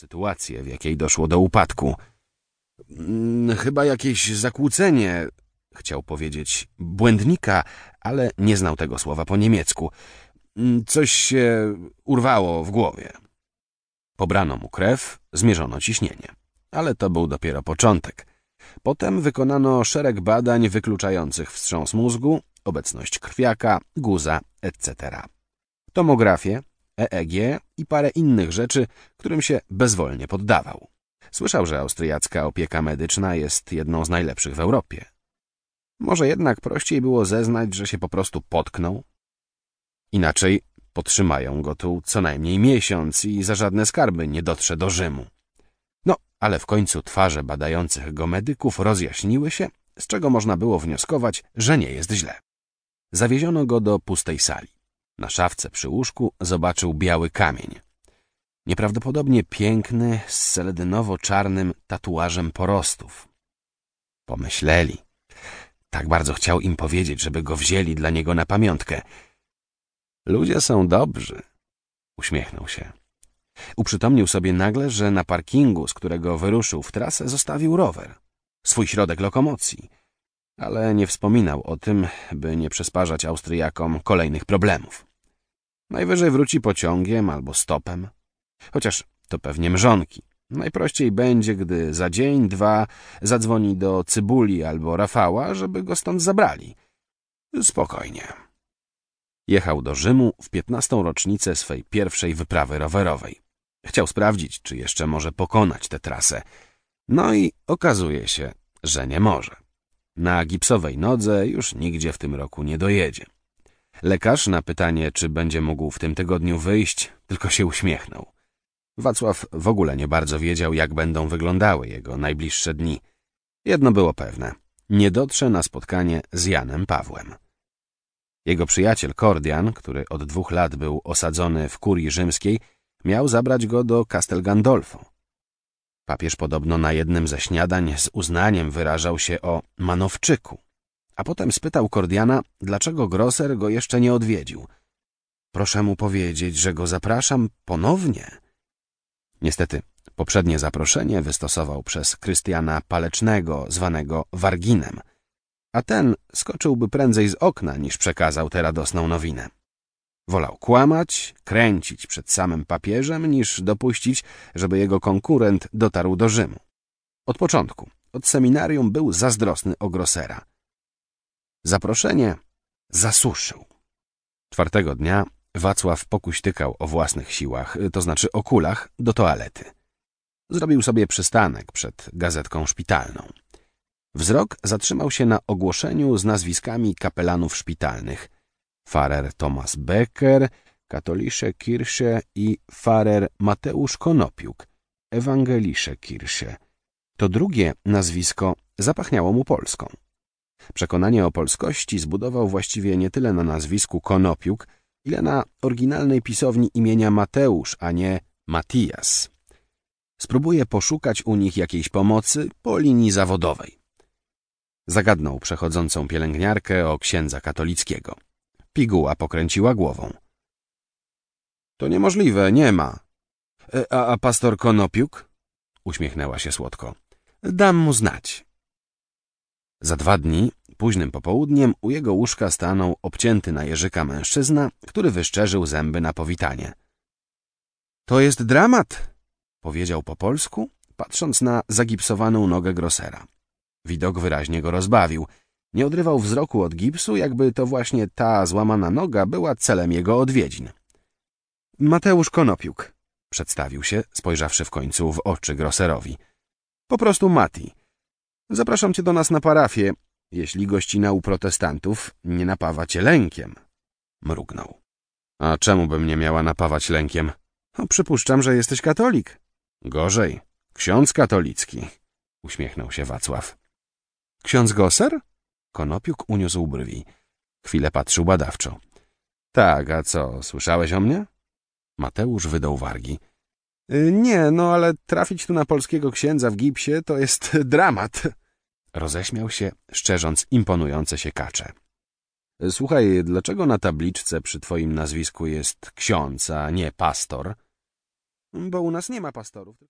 sytuację, w jakiej doszło do upadku. Mm, Chyba jakieś zakłócenie, chciał powiedzieć, błędnika, ale nie znał tego słowa po niemiecku. Mm, Coś się urwało w głowie. Pobrano mu krew, zmierzono ciśnienie. Ale to był dopiero początek. Potem wykonano szereg badań wykluczających wstrząs mózgu, obecność krwiaka, guza, etc. Tomografię, EEG i parę innych rzeczy, którym się bezwolnie poddawał. Słyszał, że austriacka opieka medyczna jest jedną z najlepszych w Europie. Może jednak prościej było zeznać, że się po prostu potknął? Inaczej potrzymają go tu co najmniej miesiąc i za żadne skarby nie dotrze do Rzymu. No, ale w końcu twarze badających go medyków rozjaśniły się, z czego można było wnioskować, że nie jest źle. Zawieziono go do pustej sali. Na szafce przy łóżku zobaczył biały kamień. Nieprawdopodobnie piękny, z seledynowo-czarnym tatuażem porostów. Pomyśleli. Tak bardzo chciał im powiedzieć, żeby go wzięli dla niego na pamiątkę. Ludzie są dobrzy. Uśmiechnął się. Uprzytomnił sobie nagle, że na parkingu, z którego wyruszył w trasę, zostawił rower. Swój środek lokomocji. Ale nie wspominał o tym, by nie przysparzać Austriakom kolejnych problemów. Najwyżej wróci pociągiem albo stopem. Chociaż to pewnie mrzonki. Najprościej będzie, gdy za dzień, dwa zadzwoni do Cybuli albo Rafała, żeby go stąd zabrali. Spokojnie. Jechał do Rzymu w piętnastą rocznicę swej pierwszej wyprawy rowerowej. Chciał sprawdzić, czy jeszcze może pokonać tę trasę. No i okazuje się, że nie może. Na gipsowej nodze już nigdzie w tym roku nie dojedzie. Lekarz na pytanie, czy będzie mógł w tym tygodniu wyjść, tylko się uśmiechnął. Wacław w ogóle nie bardzo wiedział, jak będą wyglądały jego najbliższe dni. Jedno było pewne. Nie dotrze na spotkanie z Janem Pawłem. Jego przyjaciel Kordian, który od dwóch lat był osadzony w kurii rzymskiej, miał zabrać go do Castel Gandolfo. Papież podobno na jednym ze śniadań z uznaniem wyrażał się o Manowczyku, a potem spytał Kordiana, dlaczego Grosser go jeszcze nie odwiedził. Proszę mu powiedzieć, że go zapraszam ponownie. Niestety, poprzednie zaproszenie wystosował przez Krystiana Palecznego, zwanego Warginem, a ten skoczyłby prędzej z okna, niż przekazał tę radosną nowinę. Wolał kłamać, kręcić przed samym papieżem, niż dopuścić, żeby jego konkurent dotarł do Rzymu. Od początku, od seminarium był zazdrosny o Grossera. Zaproszenie zasuszył. Czwartego dnia Wacław pokuśtykał o własnych siłach, to znaczy o kulach, do toalety. Zrobił sobie przystanek przed gazetką szpitalną. Wzrok zatrzymał się na ogłoszeniu z nazwiskami kapelanów szpitalnych. Farer Thomas Becker, Katolisze Kirche i Farer Mateusz Konopiuk, Ewangelisze Kirche. To drugie nazwisko zapachniało mu Polską. Przekonanie o polskości zbudował właściwie nie tyle na nazwisku Konopiuk, ile na oryginalnej pisowni imienia Mateusz, a nie Matias. Spróbuję poszukać u nich jakiejś pomocy po linii zawodowej. Zagadnął przechodzącą pielęgniarkę o księdza katolickiego. Piguła pokręciła głową. To niemożliwe, nie ma. E, A, a pastor Konopiuk? Uśmiechnęła się słodko. Dam mu znać. Za dwa dni, późnym popołudniem, u jego łóżka stanął obcięty na jeżyka mężczyzna, który wyszczerzył zęby na powitanie. To jest dramat, powiedział po polsku, patrząc na zagipsowaną nogę Grossera. Widok wyraźnie go rozbawił. Nie odrywał wzroku od gipsu, jakby to właśnie ta złamana noga była celem jego odwiedzin. Mateusz Konopiuk, przedstawił się, spojrzawszy w końcu w oczy Grosserowi. Po prostu Mati. Zapraszam cię do nas na parafię, jeśli gościna u protestantów nie napawa cię lękiem. Mrugnął. A czemu by mnie miała napawać lękiem? No, przypuszczam, że jesteś katolik. Gorzej. Ksiądz katolicki. Uśmiechnął się Wacław. Ksiądz Goser? Konopiuk uniósł brwi. Chwilę patrzył badawczo. Tak, a co, słyszałeś o mnie? Mateusz wydał wargi. Y, Nie, no ale trafić tu na polskiego księdza w gipsie to jest dramat. Roześmiał się, szczerząc imponujące się kacze. Słuchaj, dlaczego na tabliczce przy twoim nazwisku jest ksiądz, a nie pastor? Bo u nas nie ma pastorów.